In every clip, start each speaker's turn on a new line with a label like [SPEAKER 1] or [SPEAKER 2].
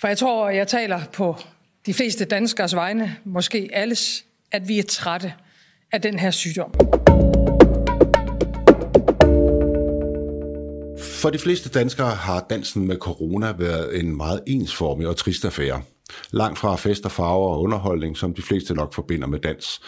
[SPEAKER 1] For jeg tror, jeg taler på de fleste danskers vegne, måske alles, at vi er trætte af den her sygdom.
[SPEAKER 2] For de fleste danskere har dansen med corona været en meget ensformig og trist affære. Langt fra fester, farver og underholdning, som de fleste nok forbinder med dans.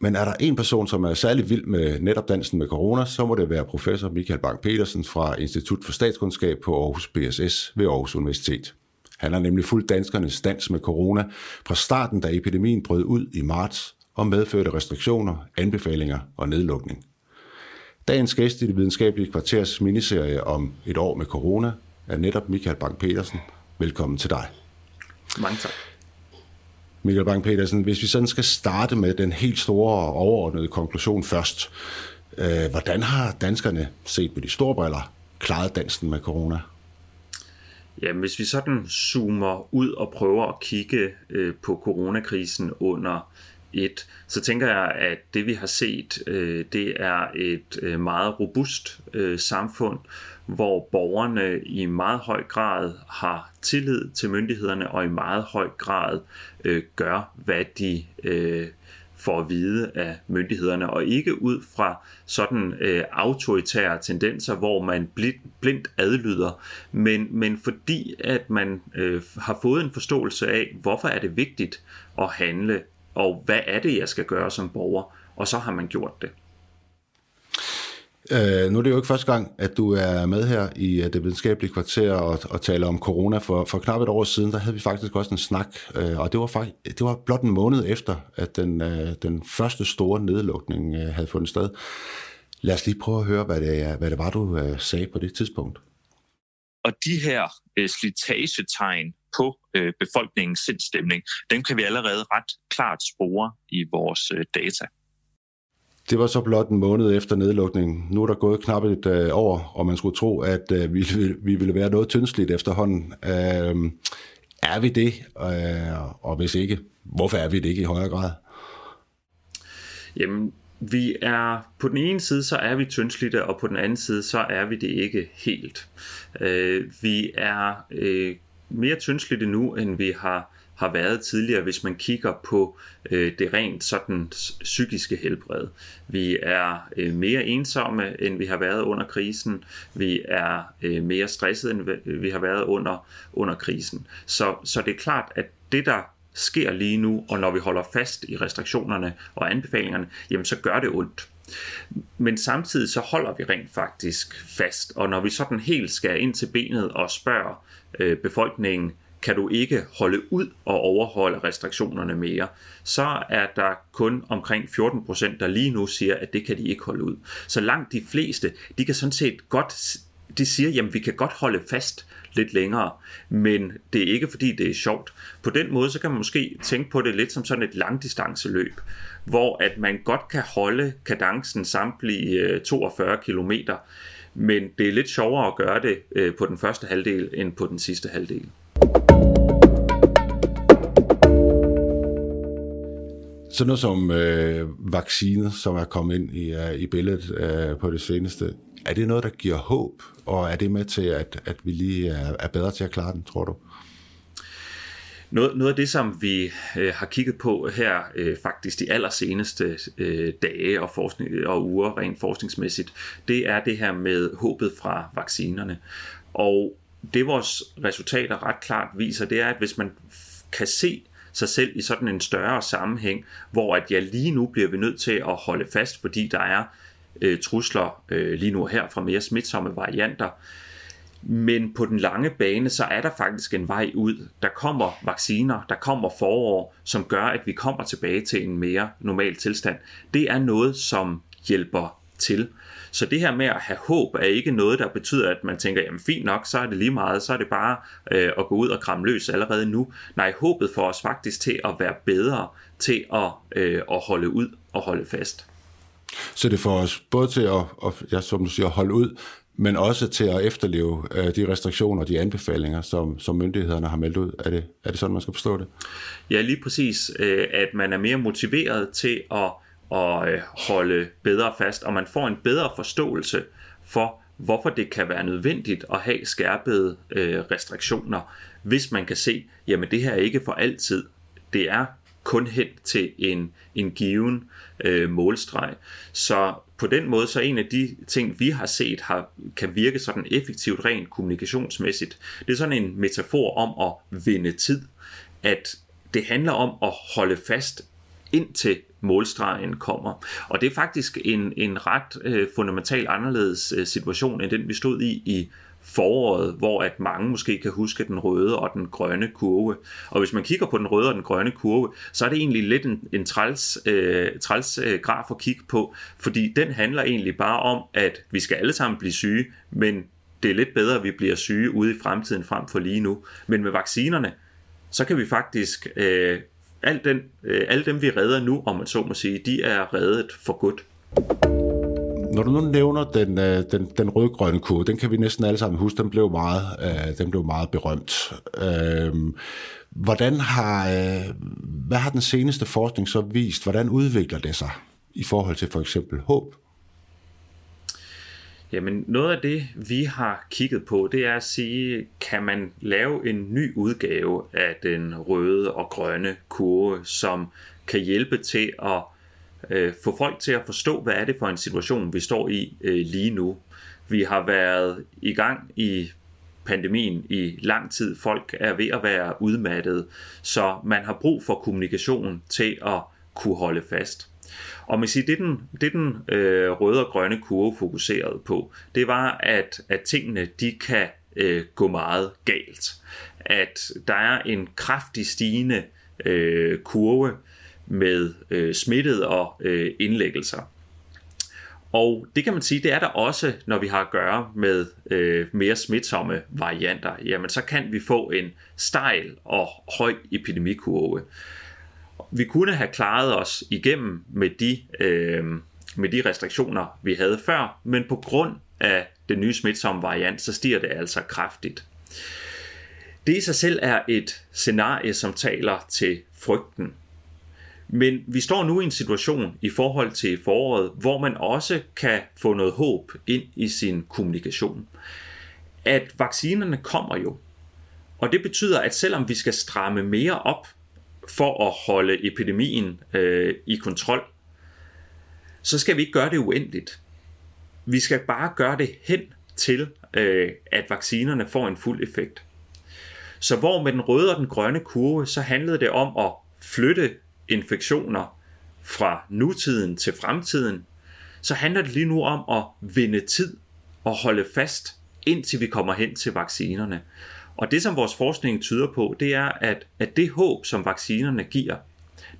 [SPEAKER 2] Men er der en person, som er særlig vild med netop dansen med corona, så må det være professor Michael Bang-Petersen fra Institut for Statskundskab på Aarhus BSS ved Aarhus Universitet. Han har nemlig fulgt danskernes dans med corona fra starten, da epidemien brød ud i marts og medførte restriktioner, anbefalinger og nedlukning. Dagens gæst i det videnskabelige kvarters miniserie om et år med corona er netop Michael Bang-Petersen. Velkommen til dig.
[SPEAKER 3] Mange tak.
[SPEAKER 2] Michael Bang-Petersen, hvis vi sådan skal starte med den helt store og overordnede konklusion først. Øh, hvordan har danskerne set med de store briller klaret dansen med corona?
[SPEAKER 3] Ja, hvis vi sådan zoomer ud og prøver at kigge øh, på coronakrisen under et, så tænker jeg, at det vi har set, øh, det er et øh, meget robust øh, samfund, hvor borgerne i meget høj grad har tillid til myndighederne og i meget høj grad øh, gør, hvad de øh, får at vide af myndighederne, og ikke ud fra sådan øh, autoritære tendenser, hvor man blindt, blindt adlyder, men, men fordi at man øh, har fået en forståelse af, hvorfor er det vigtigt at handle, og hvad er det, jeg skal gøre som borger, og så har man gjort det.
[SPEAKER 2] Øh, nu er det jo ikke første gang, at du er med her i øh, det videnskabelige kvarter og, og taler om corona. For, for knap et år siden, der havde vi faktisk også en snak, øh, og det var, faktisk, det var blot en måned efter, at den, øh, den første store nedlukning øh, havde fundet sted. Lad os lige prøve at høre, hvad det, øh, hvad det var, du øh, sagde på det tidspunkt.
[SPEAKER 4] Og de her øh, slitagetegn på øh, befolkningens sindstemning, dem kan vi allerede ret klart spore i vores øh, data.
[SPEAKER 2] Det var så blot en måned efter nedlukningen. Nu er der gået knap et øh, år, og man skulle tro, at øh, vi, vi ville være noget tyndsligt efterhånden. Øh, er vi det? Øh, og hvis ikke, hvorfor er vi det ikke i højere grad?
[SPEAKER 3] Jamen, vi er på den ene side, så er vi tyndslidte, og på den anden side, så er vi det ikke helt. Øh, vi er øh, mere tyndslidte nu, end vi har har været tidligere, hvis man kigger på øh, det rent sådan psykiske helbred. Vi er øh, mere ensomme, end vi har været under krisen. Vi er øh, mere stressede, end vi har været under, under krisen. Så, så det er klart, at det der sker lige nu, og når vi holder fast i restriktionerne og anbefalingerne, jamen så gør det ondt. Men samtidig så holder vi rent faktisk fast, og når vi sådan helt skal ind til benet og spørger øh, befolkningen, kan du ikke holde ud og overholde restriktionerne mere, så er der kun omkring 14 procent, der lige nu siger, at det kan de ikke holde ud. Så langt de fleste, de kan sådan set godt, de siger, jamen vi kan godt holde fast lidt længere, men det er ikke fordi det er sjovt. På den måde, så kan man måske tænke på det lidt som sådan et langdistanceløb, hvor at man godt kan holde kadencen samtlige øh, 42 km, kilometer, men det er lidt sjovere at gøre det øh, på den første halvdel end på den sidste halvdel.
[SPEAKER 2] Sådan noget som øh, vacciner, som er kommet ind i, uh, i billedet uh, på det seneste, er det noget, der giver håb, og er det med til, at, at vi lige er, er bedre til at klare den, tror du?
[SPEAKER 3] Noget, noget af det, som vi øh, har kigget på her øh, faktisk de allerseneste øh, dage og, forskning, og uger rent forskningsmæssigt, det er det her med håbet fra vaccinerne. Og det vores resultater ret klart viser, det er, at hvis man kan se sig selv i sådan en større sammenhæng, hvor at jeg lige nu bliver vi nødt til at holde fast, fordi der er øh, trusler øh, lige nu her fra mere smitsomme varianter. Men på den lange bane, så er der faktisk en vej ud. Der kommer vacciner, der kommer forår, som gør, at vi kommer tilbage til en mere normal tilstand. Det er noget, som hjælper til. Så det her med at have håb er ikke noget, der betyder, at man tænker, jamen fint nok, så er det lige meget, så er det bare øh, at gå ud og kramme løs allerede nu. Nej, håbet får os faktisk til at være bedre til at, øh, at holde ud og holde fast.
[SPEAKER 2] Så det får os både til at, at ja, som du siger, holde ud, men også til at efterleve øh, de restriktioner og de anbefalinger, som, som myndighederne har meldt ud. Er det, er det sådan, man skal forstå det?
[SPEAKER 3] Ja, lige præcis. Øh, at man er mere motiveret til at og øh, holde bedre fast, og man får en bedre forståelse for, hvorfor det kan være nødvendigt at have skærpede øh, restriktioner, hvis man kan se, jamen det her er ikke for altid. Det er kun hen til en, en given øh, målstreg. Så på den måde, så en af de ting, vi har set, har, kan virke sådan effektivt rent kommunikationsmæssigt. Det er sådan en metafor om at vinde tid. At det handler om at holde fast indtil målstregen kommer. Og det er faktisk en, en ret øh, fundamental anderledes øh, situation, end den vi stod i i foråret, hvor at mange måske kan huske den røde og den grønne kurve. Og hvis man kigger på den røde og den grønne kurve, så er det egentlig lidt en, en træls, øh, træls øh, graf at kigge på, fordi den handler egentlig bare om, at vi skal alle sammen blive syge, men det er lidt bedre, at vi bliver syge ude i fremtiden frem for lige nu. Men med vaccinerne, så kan vi faktisk, øh, al den, øh, alle dem vi redder nu, om man så må sige, de er reddet for godt.
[SPEAKER 2] Når du nu nævner den, øh, den, den rødgrønne kurve, den kan vi næsten alle sammen huske, den blev meget, øh, den blev meget berømt. Øh, hvordan har, øh, hvad har den seneste forskning så vist? Hvordan udvikler det sig i forhold til for eksempel håb?
[SPEAKER 3] Jamen noget af det, vi har kigget på, det er at sige, kan man lave en ny udgave af den røde og grønne kurve, som kan hjælpe til at øh, få folk til at forstå, hvad er det for en situation, vi står i øh, lige nu. Vi har været i gang i pandemien i lang tid. Folk er ved at være udmattede, så man har brug for kommunikation til at kunne holde fast. Og man siger, det den, det den øh, røde og grønne kurve fokuserede på, det var, at, at tingene de kan øh, gå meget galt. At der er en kraftig stigende øh, kurve med øh, smittet og øh, indlæggelser. Og det kan man sige, det er der også, når vi har at gøre med øh, mere smitsomme varianter. Jamen, så kan vi få en stejl og høj epidemikurve. Vi kunne have klaret os igennem med de, øh, med de restriktioner, vi havde før, men på grund af den nye smitsomme variant, så stiger det altså kraftigt. Det i sig selv er et scenarie, som taler til frygten men vi står nu i en situation i forhold til foråret, hvor man også kan få noget håb ind i sin kommunikation. At vaccinerne kommer jo. Og det betyder, at selvom vi skal stramme mere op for at holde epidemien øh, i kontrol, så skal vi ikke gøre det uendeligt. Vi skal bare gøre det hen til, øh, at vaccinerne får en fuld effekt. Så hvor med den røde og den grønne kurve, så handlede det om at flytte infektioner fra nutiden til fremtiden, så handler det lige nu om at vinde tid og holde fast, indtil vi kommer hen til vaccinerne. Og det, som vores forskning tyder på, det er, at, at det håb, som vaccinerne giver,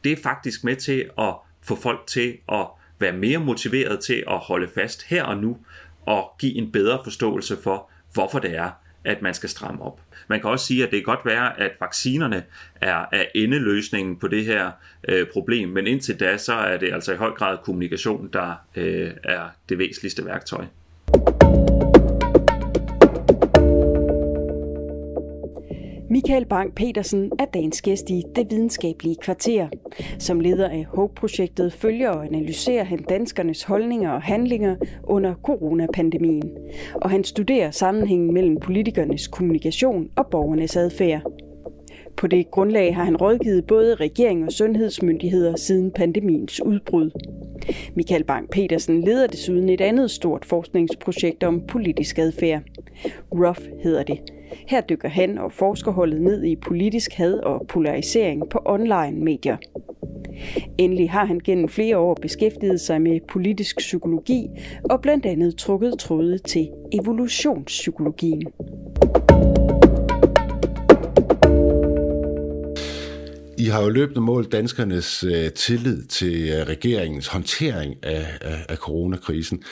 [SPEAKER 3] det er faktisk med til at få folk til at være mere motiveret til at holde fast her og nu, og give en bedre forståelse for, hvorfor det er, at man skal stramme op. Man kan også sige, at det kan godt være, at vaccinerne er, er endeløsningen på det her øh, problem, men indtil da, så er det altså i høj grad kommunikation, der øh, er det væsentligste værktøj.
[SPEAKER 5] Michael Bang-Petersen er dagens gæst i Det Videnskabelige Kvarter. Som leder af HOPE-projektet følger og analyserer han danskernes holdninger og handlinger under coronapandemien. Og han studerer sammenhængen mellem politikernes kommunikation og borgernes adfærd. På det grundlag har han rådgivet både regering og sundhedsmyndigheder siden pandemiens udbrud. Michael Bang-Petersen leder desuden et andet stort forskningsprojekt om politisk adfærd. RUF hedder det. Her dykker han og forskerholdet ned i politisk had og polarisering på online medier. Endelig har han gennem flere år beskæftiget sig med politisk psykologi og blandt andet trukket tråde til evolutionspsykologien.
[SPEAKER 2] I har jo løbende målt danskernes øh, tillid til øh, regeringens håndtering af, af, af coronakrisen.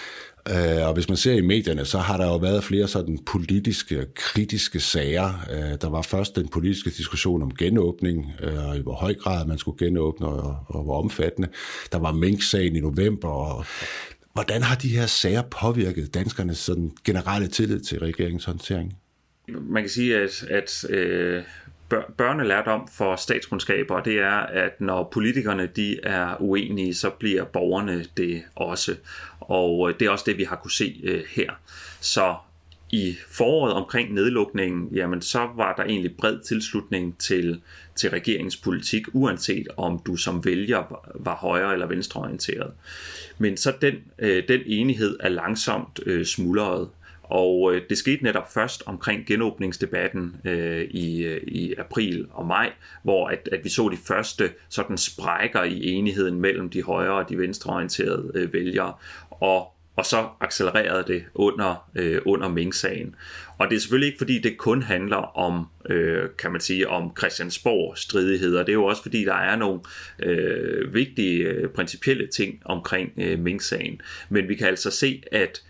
[SPEAKER 2] Øh, og hvis man ser i medierne, så har der jo været flere sådan politiske, kritiske sager. Øh, der var først den politiske diskussion om genåbning, øh, og i hvor høj grad man skulle genåbne, og, og hvor omfattende. Der var Mink-sagen i november, og hvordan har de her sager påvirket danskernes sådan generelle tillid til regeringens håndtering?
[SPEAKER 3] Man kan sige, at, at øh, børnelærdom for statskundskaber, det er, at når politikerne de er uenige, så bliver borgerne det også. Og øh, det er også det, vi har kunne se øh, her. Så i foråret omkring nedlukningen, jamen så var der egentlig bred tilslutning til, til regeringspolitik, uanset om du som vælger var højre- eller venstreorienteret. Men så den, øh, den enighed er langsomt øh, smuldret. Og øh, det skete netop først omkring genåbningsdebatten øh, i, øh, i april og maj, hvor at, at vi så de første sådan sprækker i enigheden mellem de højre og de venstreorienterede øh, vælgere. Og og så accelererede det under, øh, under Mink-sagen. Og det er selvfølgelig ikke, fordi det kun handler om, øh, kan man sige, om Christiansborg stridigheder. Det er jo også, fordi der er nogle øh, vigtige øh, principielle ting omkring øh, Mink-sagen. Men vi kan altså se, at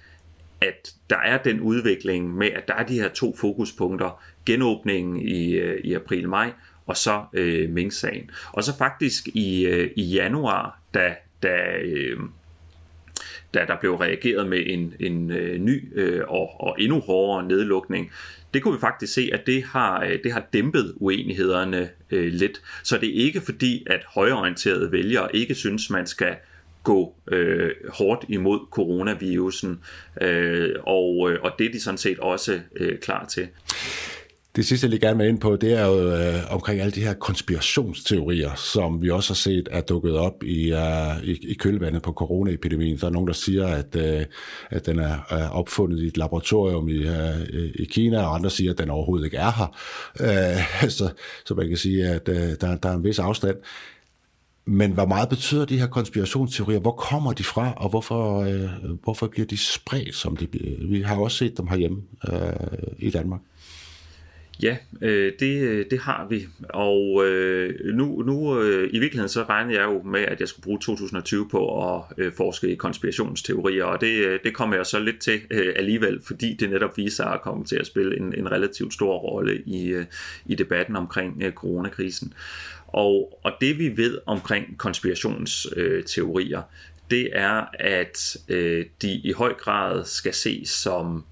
[SPEAKER 3] at der er den udvikling med, at der er de her to fokuspunkter, genåbningen i, øh, i april-maj, og så øh, Mink-sagen. Og så faktisk i, øh, i januar, da, da, øh, da der blev reageret med en, en øh, ny øh, og, og endnu hårdere nedlukning, det kunne vi faktisk se, at det har, øh, det har dæmpet uenighederne øh, lidt. Så det er ikke fordi, at højorienterede vælgere ikke synes, man skal gå øh, hårdt imod coronavirusen, øh, og, øh, og det er de sådan set også øh, klar til.
[SPEAKER 2] Det sidste, jeg lige gerne vil ind på, det er jo øh, omkring alle de her konspirationsteorier, som vi også har set er dukket op i, uh, i, i kølvandet på coronaepidemien. Der er nogen, der siger, at, uh, at den er uh, opfundet i et laboratorium i, uh, i Kina, og andre siger, at den overhovedet ikke er her. Uh, så, så man kan sige, at uh, der, der er en vis afstand. Men hvad meget betyder de her konspirationsteorier? Hvor kommer de fra, og hvorfor, øh, hvorfor bliver de spredt, som de bliver? Vi har også set dem herhjemme øh, i Danmark.
[SPEAKER 3] Ja, øh, det, øh, det har vi. Og øh, nu, nu øh, i virkeligheden så regnede jeg jo med, at jeg skulle bruge 2020 på at øh, forske i konspirationsteorier, og det, øh, det kommer jeg så lidt til øh, alligevel, fordi det netop viser sig at komme til at spille en, en relativt stor rolle i, øh, i debatten omkring øh, coronakrisen. Og, og det vi ved omkring konspirationsteorier, øh, det er, at øh, de i høj grad skal ses som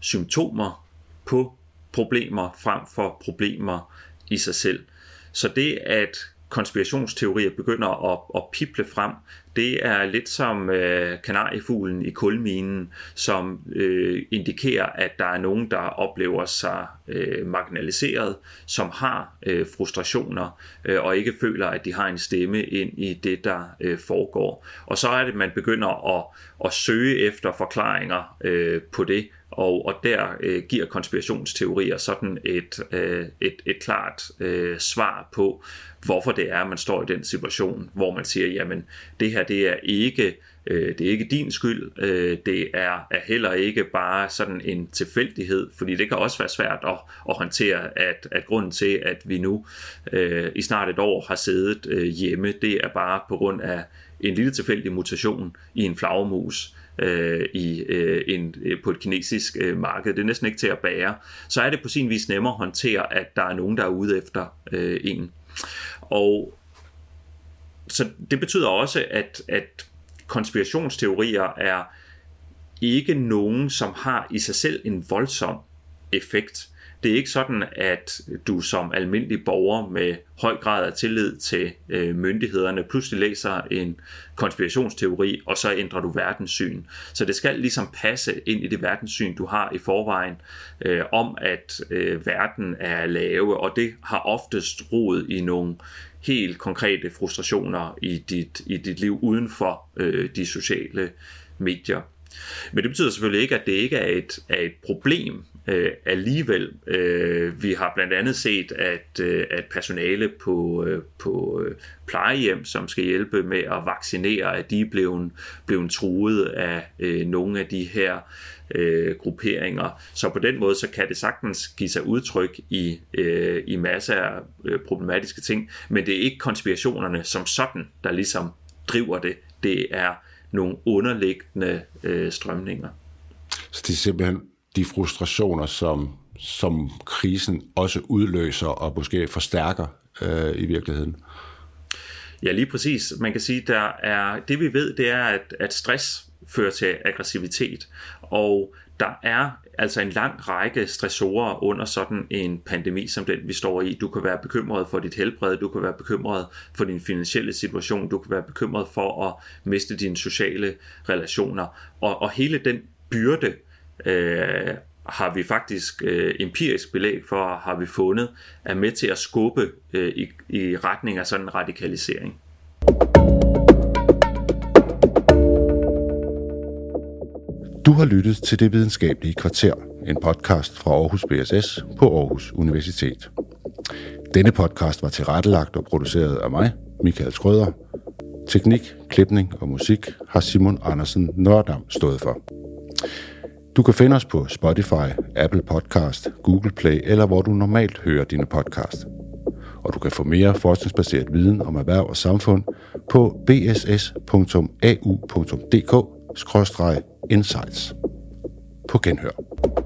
[SPEAKER 3] symptomer på problemer frem for problemer i sig selv. Så det, at konspirationsteorier begynder at, at pible frem, det er lidt som øh, kanariefuglen i kulminen, som øh, indikerer, at der er nogen, der oplever sig øh, marginaliseret, som har øh, frustrationer øh, og ikke føler, at de har en stemme ind i det, der øh, foregår. Og så er det, at man begynder at, at søge efter forklaringer øh, på det, og, og der øh, giver konspirationsteorier sådan et, øh, et, et klart øh, svar på, hvorfor det er, at man står i den situation, hvor man siger, jamen det her det er ikke øh, det er ikke din skyld, øh, det er, er heller ikke bare sådan en tilfældighed, fordi det kan også være svært at, at håndtere, at, at grunden til, at vi nu øh, i snart et år har siddet øh, hjemme, det er bare på grund af en lille tilfældig mutation i en flagermus, øh, i, øh, en, øh, på et kinesisk øh, marked. Det er næsten ikke til at bære. Så er det på sin vis nemmere at håndtere, at der er nogen, der er ude efter øh, en. Og så det betyder også, at, at konspirationsteorier er ikke nogen, som har i sig selv en voldsom effekt. Det er ikke sådan, at du som almindelig borger med høj grad af tillid til øh, myndighederne pludselig læser en konspirationsteori, og så ændrer du verdenssyn. Så det skal ligesom passe ind i det verdenssyn, du har i forvejen, øh, om at øh, verden er lave, og det har oftest rod i nogle helt konkrete frustrationer i dit, i dit liv uden for øh, de sociale medier. Men det betyder selvfølgelig ikke, at det ikke er et, er et problem øh, alligevel. Øh, vi har blandt andet set, at, øh, at personale på, øh, på øh, plejehjem, som skal hjælpe med at vaccinere, at de er blevet, blevet truet af øh, nogle af de her øh, grupperinger. Så på den måde, så kan det sagtens give sig udtryk i, øh, i masser af øh, problematiske ting, men det er ikke konspirationerne som sådan, der ligesom driver det. Det er nogle underliggende øh, strømninger.
[SPEAKER 2] Så det er simpelthen de frustrationer, som, som krisen også udløser og måske forstærker øh, i virkeligheden.
[SPEAKER 3] Ja, lige præcis. Man kan sige, der er det vi ved, det er, at, at stress fører til aggressivitet, og der er altså en lang række stressorer under sådan en pandemi som den, vi står i. Du kan være bekymret for dit helbred, du kan være bekymret for din finansielle situation, du kan være bekymret for at miste dine sociale relationer. Og, og hele den byrde øh, Øh, har vi faktisk øh, empirisk belæg for, har vi fundet, er med til at skubbe øh, i, i retning af sådan en radikalisering.
[SPEAKER 2] Du har lyttet til Det Videnskabelige Kvarter, en podcast fra Aarhus BSS på Aarhus Universitet. Denne podcast var tilrettelagt og produceret af mig, Michael Skrøder. Teknik, klipning og musik har Simon Andersen Nørdam stået for. Du kan finde os på Spotify, Apple Podcast, Google Play eller hvor du normalt hører dine podcast. Og du kan få mere forskningsbaseret viden om erhverv og samfund på bss.au.dk insights. På genhør.